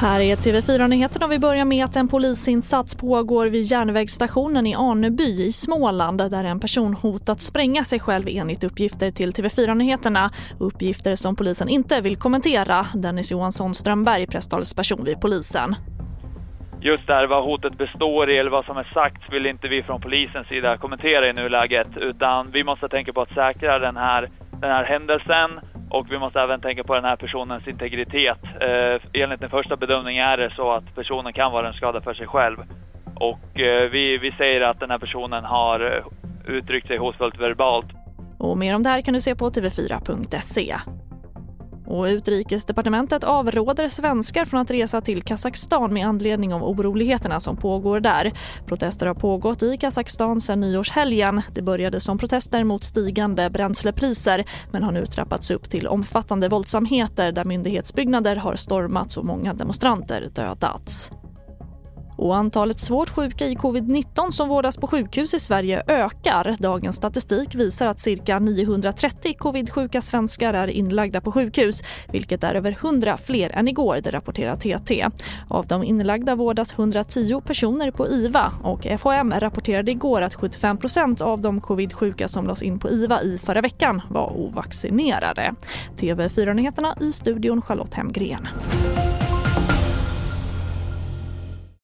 Här är TV4-nyheterna och vi börjar med att en polisinsats pågår vid järnvägsstationen i Aneby i Småland där en person hotat spränga sig själv enligt uppgifter till TV4-nyheterna. Uppgifter som polisen inte vill kommentera. Dennis Johansson Strömberg, presstalesperson vid polisen. Just där vad hotet består i eller vad som är sagt vill inte vi från polisens sida kommentera i nuläget utan vi måste tänka på att säkra den här, den här händelsen och vi måste även tänka på den här personens integritet. Eh, enligt den första bedömningen är det så att personen kan vara en skada för sig själv. Och eh, vi, vi säger att den här personen har eh, uttryckt sig hotfullt verbalt. Och mer om det här kan du se på tv4.se. Och utrikesdepartementet avråder svenskar från att resa till Kazakstan med anledning av oroligheterna som pågår där. Protester har pågått i Kazakstan sedan nyårshelgen. Det började som protester mot stigande bränslepriser men har nu trappats upp till omfattande våldsamheter där myndighetsbyggnader har stormats och många demonstranter dödats. Och antalet svårt sjuka i covid-19 som vårdas på sjukhus i Sverige ökar. Dagens statistik visar att cirka 930 covid-sjuka svenskar är inlagda på sjukhus vilket är över 100 fler än igår, det rapporterar TT. Av de inlagda vårdas 110 personer på IVA och FHM rapporterade igår att 75% av de covid-sjuka som lades in på IVA i förra veckan var ovaccinerade. TV4-nyheterna i studion Charlotte Hemgren.